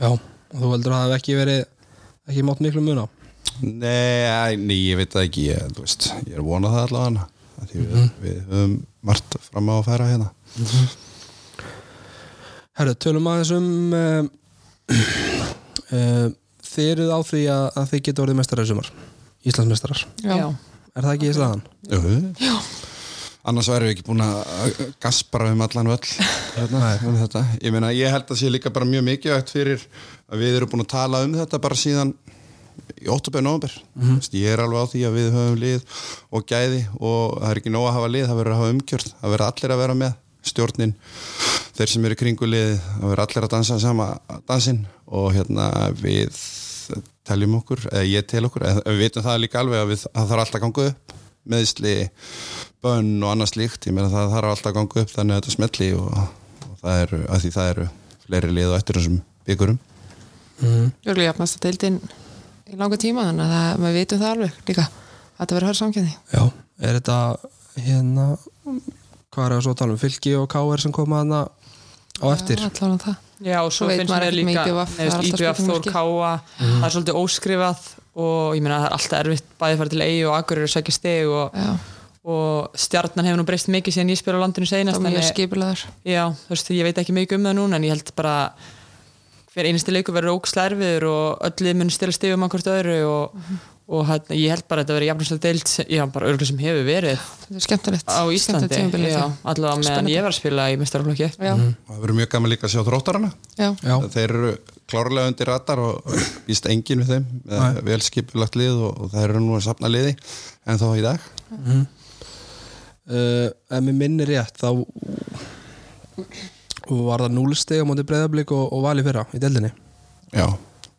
Já, og þú heldur að það hef ekki verið ekki mátt miklu mun á? Nei, nei, ég veit það ekki ég, veist, ég er að vona það allavega. að því við, við höfum margt fram á að færa hérna. Herru, tölum aðeins um uh, uh, þið eruð á því að, að þið geta orðið mestarar í sumar Íslandsmestarar Já, Er það ekki í staðan? Jú. annars væri við ekki búin að gaspara um allan völl hérna, um þetta. ég meina, ég held að sé líka bara mjög mikilvægt fyrir að við erum búin að tala um þetta bara síðan í óttubæð nóvember ég er alveg á því að við höfum lið og gæði og það er ekki nóg að hafa lið það verður að hafa umgjörð, það verður allir að vera með stjórnin, þeir sem eru í kringu lið, það verður allir að dansa sama dansinn og hérna við teljum okkur, eða ég tel okkur eða við vitum það líka alveg að það þarf alltaf að ganga upp meðsli, bönn og annað slíkt, ég meina það þarf alltaf að ganga upp þannig að þetta smetli og, og það eru, að því það eru fleiri lið og eftir þessum byggurum Mm. Jörglega jafnast að deildin í langa tíma þannig að það, maður vitum það alveg líka að þetta verður hörð samkjöndi Já, er þetta hérna hvað er það svo að tala um fylki og káir sem koma hana á eftir? allan það. Já, og svo, Svo veit finnst maður mér líka með IBVF, það er alltaf IBF Þór. Káa það er svolítið óskrifað og ég meina það er alltaf erfitt bæði að fara til eigi og akkur eru að sækja steg og, Já, og stjarnan hefur nú breyst mikið síðan ég spila á landinu það seinast var mjög skipilegar Já, þú veist, ég veit ekki mikið um það núna en ég held bara hver einasti leikur verður ókslega erfiður og öll lið mun stila stigum að hvort öðru og, og hérna, ég held bara að þetta verður jafnvægslega deilt já, bara örgulega sem hefur verið er á Íslandi, allavega meðan ég var að spila í mestarflokki Já, það verður mjög gaman líka að sjá þróttarana. Já, Já, þeir eru klárlega undir ratar og víst engin við þeim Nei. vel skipulagt lið og, og það eru nú að sapna liði en þá í dag. Uh, ef mér minnir rétt þá var það núlsteg á móti breyðablík og, og vali fyrra í deldinni Já,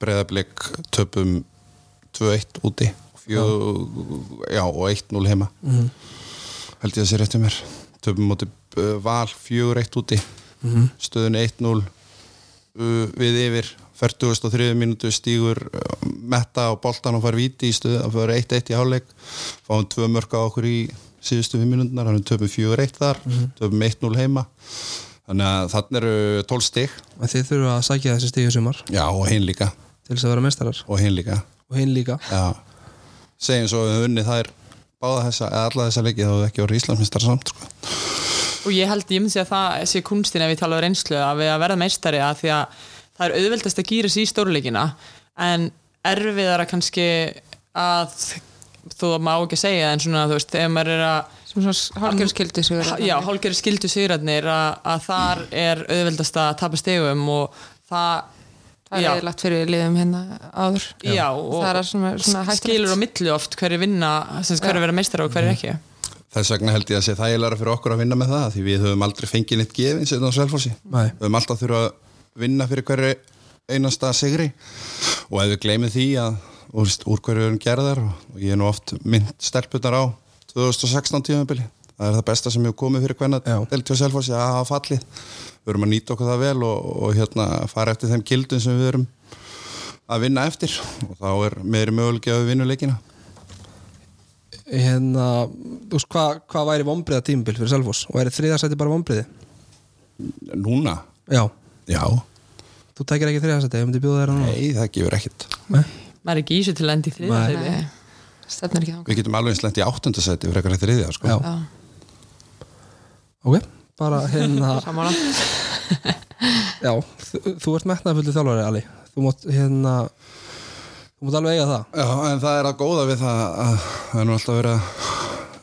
breyðablík töpum 2-1 úti fjö, já. og 1-0 heima. Mhm. held ég að sé rétt um mér. Töpum móti uh, val 4-1 úti. Mhm. stöðun 1-0 uh, við yfir. 43 mínútu stígur uh, metta á boltan og far viti í stöðu að fara 1-1 í hálfleik. Fáum tvö mörg á okkur í síðustu 5 mínútunar, hann töpum 4-1 þar. Töpum 1-0 heima þannig að þannig eru 12 stig. Að þið þurfa að sækja þessi stíðu sumar? Já og hinn líka. Til þess að vera mestarar og hinn líka. Og hinn líka. Já, segjum svo að við höfum unnið þær báða þessa, eða alla þessa leiki þá hefur ekki orðið Íslandsmeistar samt sko. og ég held, ég myndi að það sé kunstin ef við tala um reynslu að við að verða meistari að því að það er auðveldast að gýra sér í stórleikina en erfiðara kannski að þó að má ekki segja en svona þú veist, þegar maður er að hálgjörskildi sigur já, hálfgerði skildu sigrætnir að, að þar er auðveldast að tapa stegum og það það já, er lagt fyrir liðum hérna áður. Já, og það er svona, svona hættulegt. skilur á milli oft hverju vinna, sem sagt, hverju vera meistara og hverju ekki. Þess vegna held ég að sé þægilega fyrir okkur að vinna með það því við höfum aldrei fengið neitt gefins eða á Selfossi. Nei. við höfum alltaf þurfa að vinna fyrir hverju einasta sigri. Og ef við gleymum því að og, veist, úr hverju við erum gerðar og, og ég er nú oft mynd stelpunar á 2016 tímabili það er það besta sem hefur komið fyrir hvernig Já. delti á Selfossi að hafa fallið. Við erum að nýta okkur það vel og, og hérna fara eftir þeim gildum sem við erum að vinna eftir. Og þá er meiri möguleiki að við vinnum leikina. Hérna, hvað hva væri vombriða tímabil fyrir Selfoss? Og væri þriðarsæti bara vombriði? núna, Já, já, þú tækir ekki þriðarsæti, ég myndi bjóða þér að núna? Nei það gefur ekkit Nei. Maður er ekki í þessu til að enda í þriða Nei. sæti. Nei, stefnir ekki þangað við getum alveg eins lent í áttundasæti fyrir eitthvað þriðja sko. Já. Já, Ok, bara hérna [laughs] sammála [laughs] Já, þú, þú ert metnaðfullu þjálfari, Ali Þú mátt hérna Þú mátt alveg eiga það Já, en það er að góða við það að það er nú alltaf verið að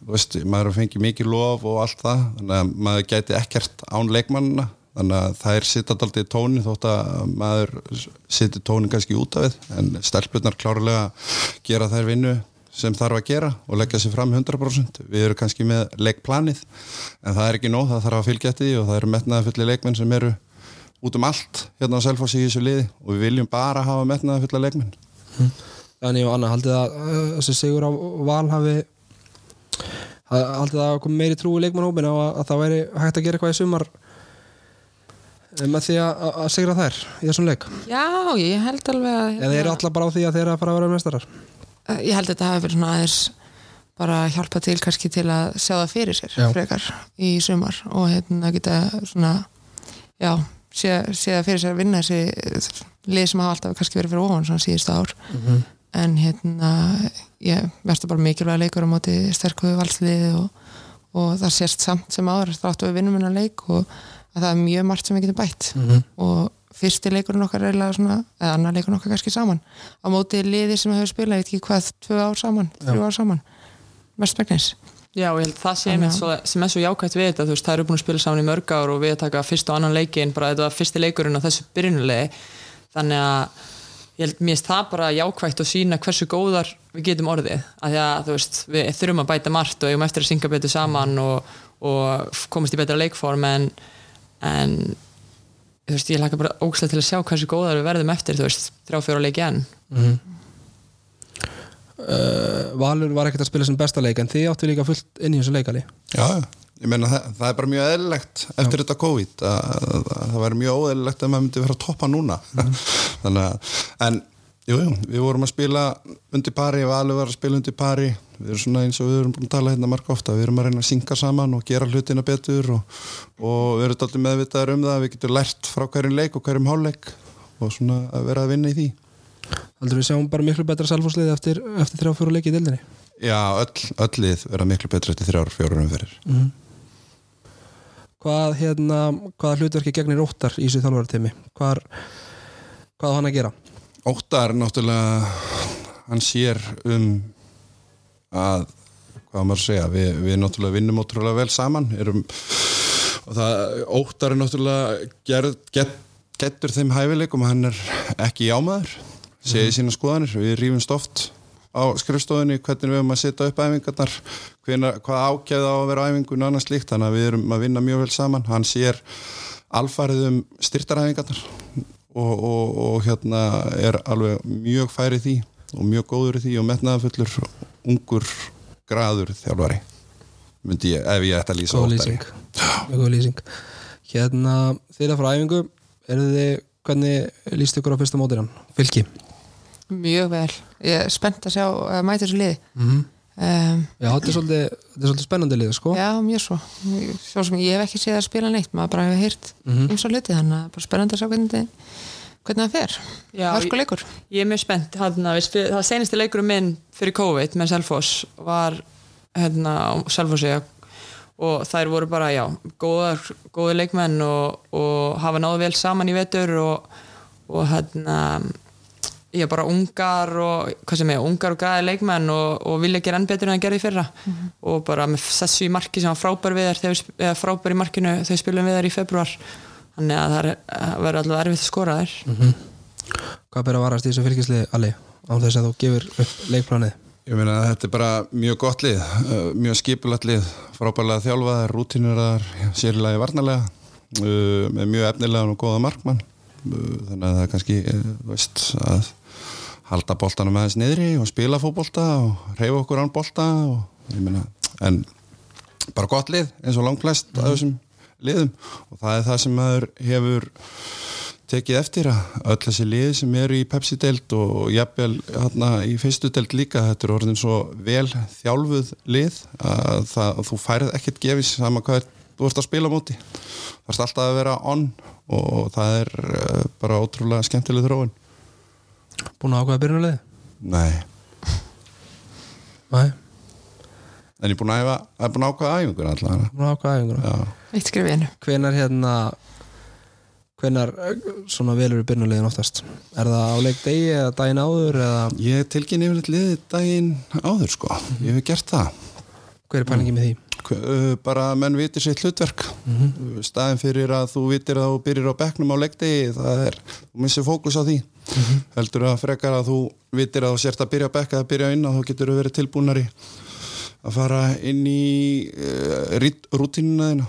þú veist, maður fengi mikið lof og allt það þannig að maður gæti ekkert án leikmannina þannig að það er sitt alltaf í tóni þótt að maður sittir tónin kannski út af við. En stelpunar klárlega gera þær vinnu sem þarf að gera og leggja sér fram 100% við erum kannski með leikplanið en það er ekki nóg, það þarf að fylgja eftir því og það eru metnaða fulli leikmenn sem eru út um allt hérna á Selfossi í þessu liði og við viljum bara hafa metnaða fulla leikmenn Þannig og Anna, haldið að þessi sigur á val hafi ha- haldið að koma meiri trú í leikmannhópin og að, að það væri hægt að gera eitthvað í sumar með því að, að sigra þær í þessum leik? Já, ég held alveg að eða eru allar bara á því að þeir eru að fara að vera mestarar Ég held að þetta hafi verið svona aðeins bara hjálpa til kannski til að sjá það fyrir sér Já. frekar í sumar og hérna geta svona já, sé, sé það fyrir sér að vinna þessi lið sem hafa alltaf kannski verið fyrir ofan svona síðustu ár. En hérna ég verður bara mikilvæg leikur á móti sterkuðu valsliði og, og það sést samt sem áður þáttu við vinnum hennar leik og að það er mjög margt sem við getum bætt. Og fyrsti leikurinn okkar er svona, eða annar leikurinn okkar kannski saman. Á móti liði sem hefur spilað, ég veit ekki hvað tvö ár saman, þrjú ár saman. Mest megnis Já, og ég held það sé einmitt að- svo, sem er svo jákvæmt við þetta, þú veist, það eru búin að spila saman í mörg ár og við að taka fyrst og annan leikin bara þetta var fyrsti leikurinn á þessu byrjunulegi þannig að ég held mér það bara jákvægt og sína hversu góðar við getum orðið, af því að þú veist við þurfum að bæta margt og eigum eftir að synga betur saman og, og komast í betra leikform en, en þú veist, ég laka bara ógæslega til að sjá hversu góðar við verðum eftir, þú veist, þrjá fjóra leiki enn. Uh, Valur var ekkert að spila sem besta leik en þið áttu líka fullt inn í þessu leikali. Já, ég meina það, það er bara mjög eðlilegt eftir þetta COVID að, að, að það væri mjög óeðlilegt að maður myndi vera að toppa núna. [laughs] Þannig að, en jú, jú, við vorum að spila undir pari, Valur var að spila undir pari. Við erum svona eins og við erum búin að tala hérna marg ofta, við erum að reyna að synga saman og gera hlutina betur og, og við erum alltaf meðvitaðar um það, við getum lært frá hverjum leik og hverjum hálfleik og svona að vera að vinna í því. Haldur við sjáum bara miklu betra selfhúslið eftir, eftir þrjá fjóru leiki í dildinni Já, öll, öll lið vera miklu betur eftir þrjár, fjórar umferðir Hvað hérna, hvaða hlutverki gegnir óttar í þessu þjálfaratími? Hvað, hvað á hann að gera? Óttar náttúrulega hann sér um að hvað maður að segja, við, við náttúrulega vinnum ótrúlega vel saman erum, og það óttar er náttúrulega gerð, get, getur þeim hæfileikum hann er ekki jámaður segið sína skoðanir, við rýfumst oft á skrifstofunni hvernig við erum að setja upp æfingarnar hvað ákjæða á að vera æfingun og annað slíkt, þannig að við erum að vinna mjög vel saman. Hann sér alfarið um styrtaræfingarnar og, og, og hérna er alveg mjög færið því og mjög góður í því og metnaðafullur ungur graður þjálfari myndi ég, ef ég ætti að lýsa Góð lýsing. Mjög góð lýsing. Hérna, þeirra frá æfingu eru þið, hvernig líst ykkur á fyrsta mótir hann? Fylki? Mjög vel, ég er spennt að sjá að mæta þessu liði. Mm -hmm. Um, Já, þetta er svolítið, þetta er svolítið spennandi lið, sko. Já, mjög svo. Svo sem ég hef ekki séð að spila neitt maður bara hefur heyrt Mhm. eins og hluti þannig að bara spennandi að sjá hvernig, hvernig það fer. Já, hörku leikur. Ég er mjög spennt, hérna, við spil, það senasti leikurum minn fyrir COVID með Selfoss var hérna, á Selfossi og þær voru bara, já, góðar, góðir leikmenn og, og hafa náðu vel saman í vetur og, og hérna ég er bara ungar og hvað sem er, ungar og græði leikmenn og, og vilja gera enn betur en það gerði í fyrra. Og bara með þessu í marki sem var frábær við þær eða frábær í markinu þegar spilum við þær í februar þannig að það er- verður allavega erfitt að skora þær. Hvað ber að varast í þessu fylkislið, Ali? Án þess að þú gefur upp leikplanið? Ég meina að þetta er bara mjög gott lið, uh, mjög skipulagt lið, frábærlega þjálfaðar, rútiniraðar, sérlega varnalega, uh, með mjög efnilegan og góða markmann. Uh, þannig að það er kannski, veist, að halda boltanum aðeins niðri og spila fótbolta og reyfa okkur án bolta og ég meina, en bara gott lið eins og langflest af þessum liðum. Og það er það sem maður hefur tekið eftir að öll þessi lið sem eru í Pepsi-deild og jafnvel hérna í fyrstu deild líka þetta er orðin svo vel þjálfuð lið að, það, að þú færð ekkert gefis sama hvað er, þú ert að spila móti. Það er alltaf að vera on og það er uh, bara ótrúlega skemmtileg þróun Búin að ákveða byrjunarlið? Nei, Nei, en ég er búin að, að, búin að ákvaða æfingur allavega búin að ákveða æfinguna Já. eitt skrif í einu Hvenar hérna hvenar svona velur í byrjunarliðin oftast? Er það á leik degi eða daginn áður eða Ég tilkynni yfirleitt liðið daginn áður sko, ég hef gert það hver er pælingi með því? Hva- uh, bara að menn vitir sitt hlutverk. Uh, staðin fyrir að þú vitir að þú byrjir á bekknum á leikdegi það er, þú missir fókus á því. Heldur að frekar að þú vitir að þú sért að byrja á bekka að byrja inn og þá getur þú verið tilbúnari að fara inn í uh, rútínuna þína.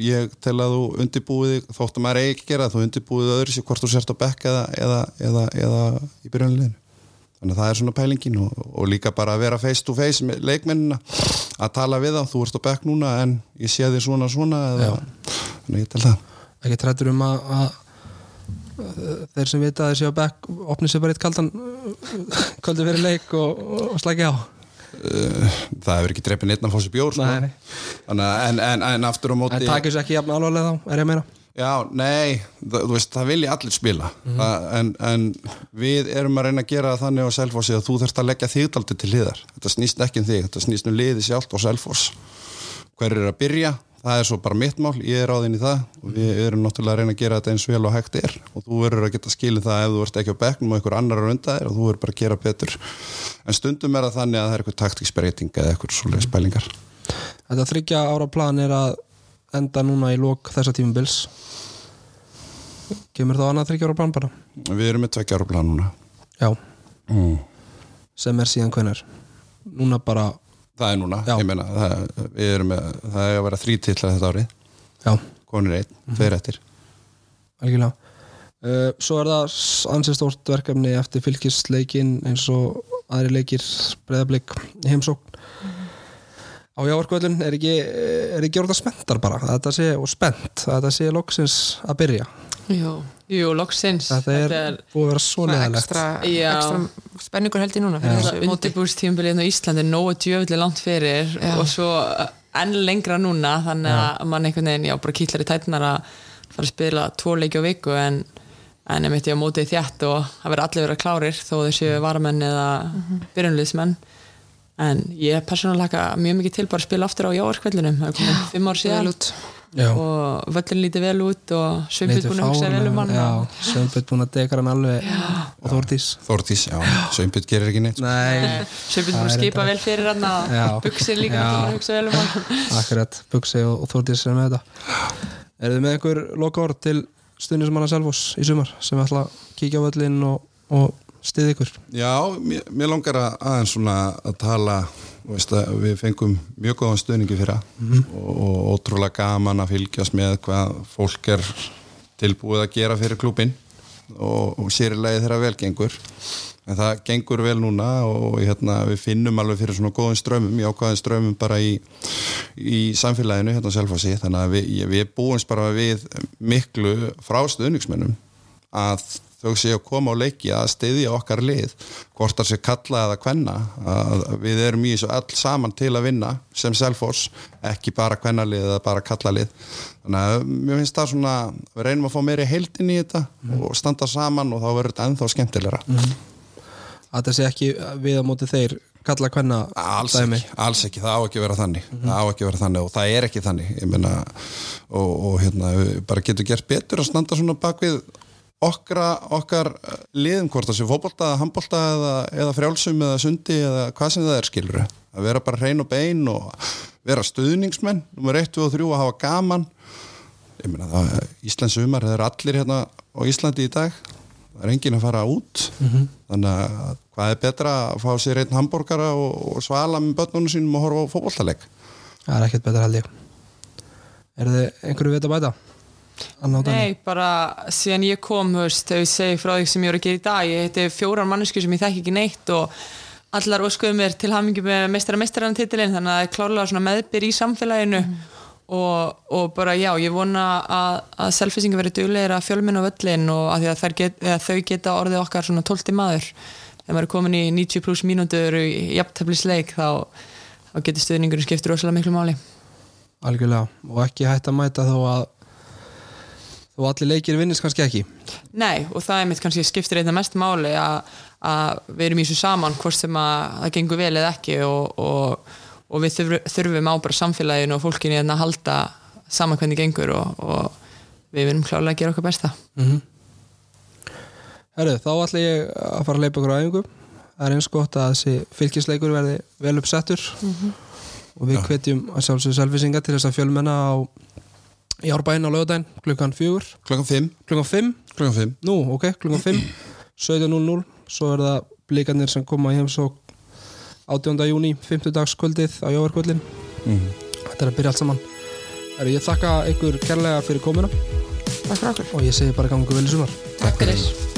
Ég tel að þú undirbúið þótt að maður ekki að gera þú undirbúið öðru sér hvort þú sért á bekka eða, eða, eða, eða í byrjunleginu þannig að það er svona pælingin og, og líka bara að vera face to face með leikmennina að tala við þá, þú ert á bekk núna en ég sé þig svona svona eða, þannig ég tel það. Ekki trættur um að, að þeir sem vita að þeir séu á bekk opni sér bara eitt kaldan [laughs] kvöldu fyrir leik og, og slækja á. Uh, það hefur ekki dreipið neitt að fá sér bjór sko. En, en, en aftur á móti En takir þessu ekki alvarlega þá, er ég að meina Já, nei, það, þú veist, það vilja allir spila. Það, en, en við erum að reyna að gera þannig á Selfossi að þú þarfst að leggja þig daldi til liðar þetta snýst ekki um þig, þetta snýst um liði sjálft og Selfoss. Hver er að byrja, það er svo bara mitt mál ég er ráðinn í það. Og við erum náttúrulega að reyna að gera þetta eins vel og hægt er. Og þú verður að geta skilið það ef þú ert ekki á bekknum og einhver annar er undan þér og þú verður bara að gera betur. En stundum er það þannig að það er eitthvað taktíksbreyting eða eitthvað svoleiðis spælingar Þetta þryggja ára plan er að enda núna í lok þessa tímubils Kemur þá annað þryggja ára plan bara? Við erum með tveggja ára plan núna. Já, mm. sem er síðan hvenar Núna bara, Það er núna, Já. ég meina það, við erum með, það er að vera þrý titla þetta árið, já, konur einn, tveir eftir. Algjörlega. Uh, Svo er það ansið stórt verkefni eftir fylgisleikin eins og aðri leikir breyðablík heimsókn. Á jáarkvöldun er ekki er ekki orða spenntar bara? Að þetta sé, og spennt, að þetta sé loksins að byrja Jú, Jú, loksins. Þetta er, búið að vera svo leðalegt ekstra, Já. ekstra spenningur held ég núna móti. undirbúrstímbilið á Íslandi er nógu djöfli langt fyrir Já. og svo enn lengra núna þannig að mann einhvern veginn, já, bara kýtlar í tætnar að fara að spila tvo leiki á viku en, en ég mitt ég á mótið þjætt og það verður allir vera klárir þó þessu varamenn eða byrjunliðsmenn en ég er persónulega mjög mikið til bara að spila aftur á jáarkveldunum það er komið fimm ár síðan. út Já. og völlin lítið vel út og svömbið Lítið búin að hugsa vel um hann já, og- Sveinbjörn búin að dekra hann alveg. Og Þórdís. Þórtís, já, Sveinbjörn gerir ekki neitt sko. Nei, [laughs] Svömbið búin að skipa vel fyrir hann Já. og buksir líka Já. að hugsa vel um hann. Akkurat, Bugsi og, og Þórdís er með þetta. Er þið með einhver loka orð til stundismanna Selfoss í sumar sem ætla að kíkja á völlin og, og stiði ykkur? Já, mér, mér langar að aðeins svona að tala við fengum mjög góðan stuðningi fyrir og, og ótrúlega gaman að fylgjast með hvað fólk er tilbúið að gera fyrir klúbin og, og sérilega þeirra velgengur en það gengur vel núna og hérna, við finnum alveg fyrir svona góðum strömmum, jákvæðin strömmum bara í, í samfélaginu hérna á Selfossi. Þannig að við, við búumst bara við miklu frá stuðningsmennum að þau séu að koma á leiki að styðja okkar lið hvort það sé kalla eða kvenna að við erum í þessu all saman til að vinna sem Selfoss, ekki bara kvennalið eða bara kallalið. Þannig að mér finnst það svona, við reynum að fá meiri heildin í þetta og standa saman og þá verður þetta ennþá skemmtilegra. Að þetta sé ekki við á móti þeir kalla hvenna Alls ekki, alls ekki, það á ekki að vera þannig. Það á ekki að vera þannig og það er ekki þannig. Ég meina og, og hérna, bara getur gert betur að standa svona bak við okkra, okkar eh, liðum hvort það sé fótbolta, handbolta eða, eða frjálsum eða sundi eða hvað sem það er skilur að vera bara hrein og bein og vera stuðningsmenn nummer 1, 2 og 3 að hafa gaman. Ég meina það, Íslands sumar það eru allir hérna á Íslandi í dag. Það er enginn að fara út. Þannig að hvað er betra að fá sér einn hambúrgara og, og svala með börnunum sínum og horfa á fótbolltaleg Það er ekkert betra held ég. Er þið einhverju veit að bæta? Og? Nei, bara síðan ég kom, veist, þegar ég segi frá því sem ég voru að gera í dag, ég heiti fjórar mannesku sem ég þekki ekki neitt og allar óskuðu mér til hamingi með meistara meistarann titilinn, þannig að það er klárlega meðbyr í samfélaginu. Og, og bara já, ég vona að, að selfisingi verið duglegir að fjölminn á völlin og að, að, get, að þau geta orðið okkar svona tólti maður. Þegar maður er komin í 90 pluss mínútur í jafntefnisleik þá, þá getur stuðningurinn skiptir rosalega miklu máli. Algjörlega, og ekki hægt að mæta þó að þó allir leikir vinnist kannski ekki? Nei, og það er mitt kannski skiptir einna mest máli að, að við erum í þessu saman hvort sem að það gengur vel eða ekki og, og, og við þurfum á bara samfélaginu og fólkinu að halda saman hvernig gengur og, og við erum klálega að gera okkar besta. Mm -hmm. Herru, þá ætla ég að fara að leipa okkur á æfingu. Það er eins gott að þessi fylgisleikur verði vel uppsettur. Mm -hmm. og við hvetjum að sjálfsögðu selvisinga til þess að fjölmenna á í árbæinn á lögadaginn klukkan fjögur. Klukkan 5 klukkan 5 klukkan 5 nú, ok, klukkan 5 17.00 svo er það blíkanir sem koma í heimsók 18. júni 50 dags kvöldið á Jóvarkvöldin mm. þetta er að byrja allt saman. Heru, ég þakka ykkur kærlega fyrir komuna. Takk fyrir okkur. Og ég segi bara gangu vel í sumar. Takk fyrir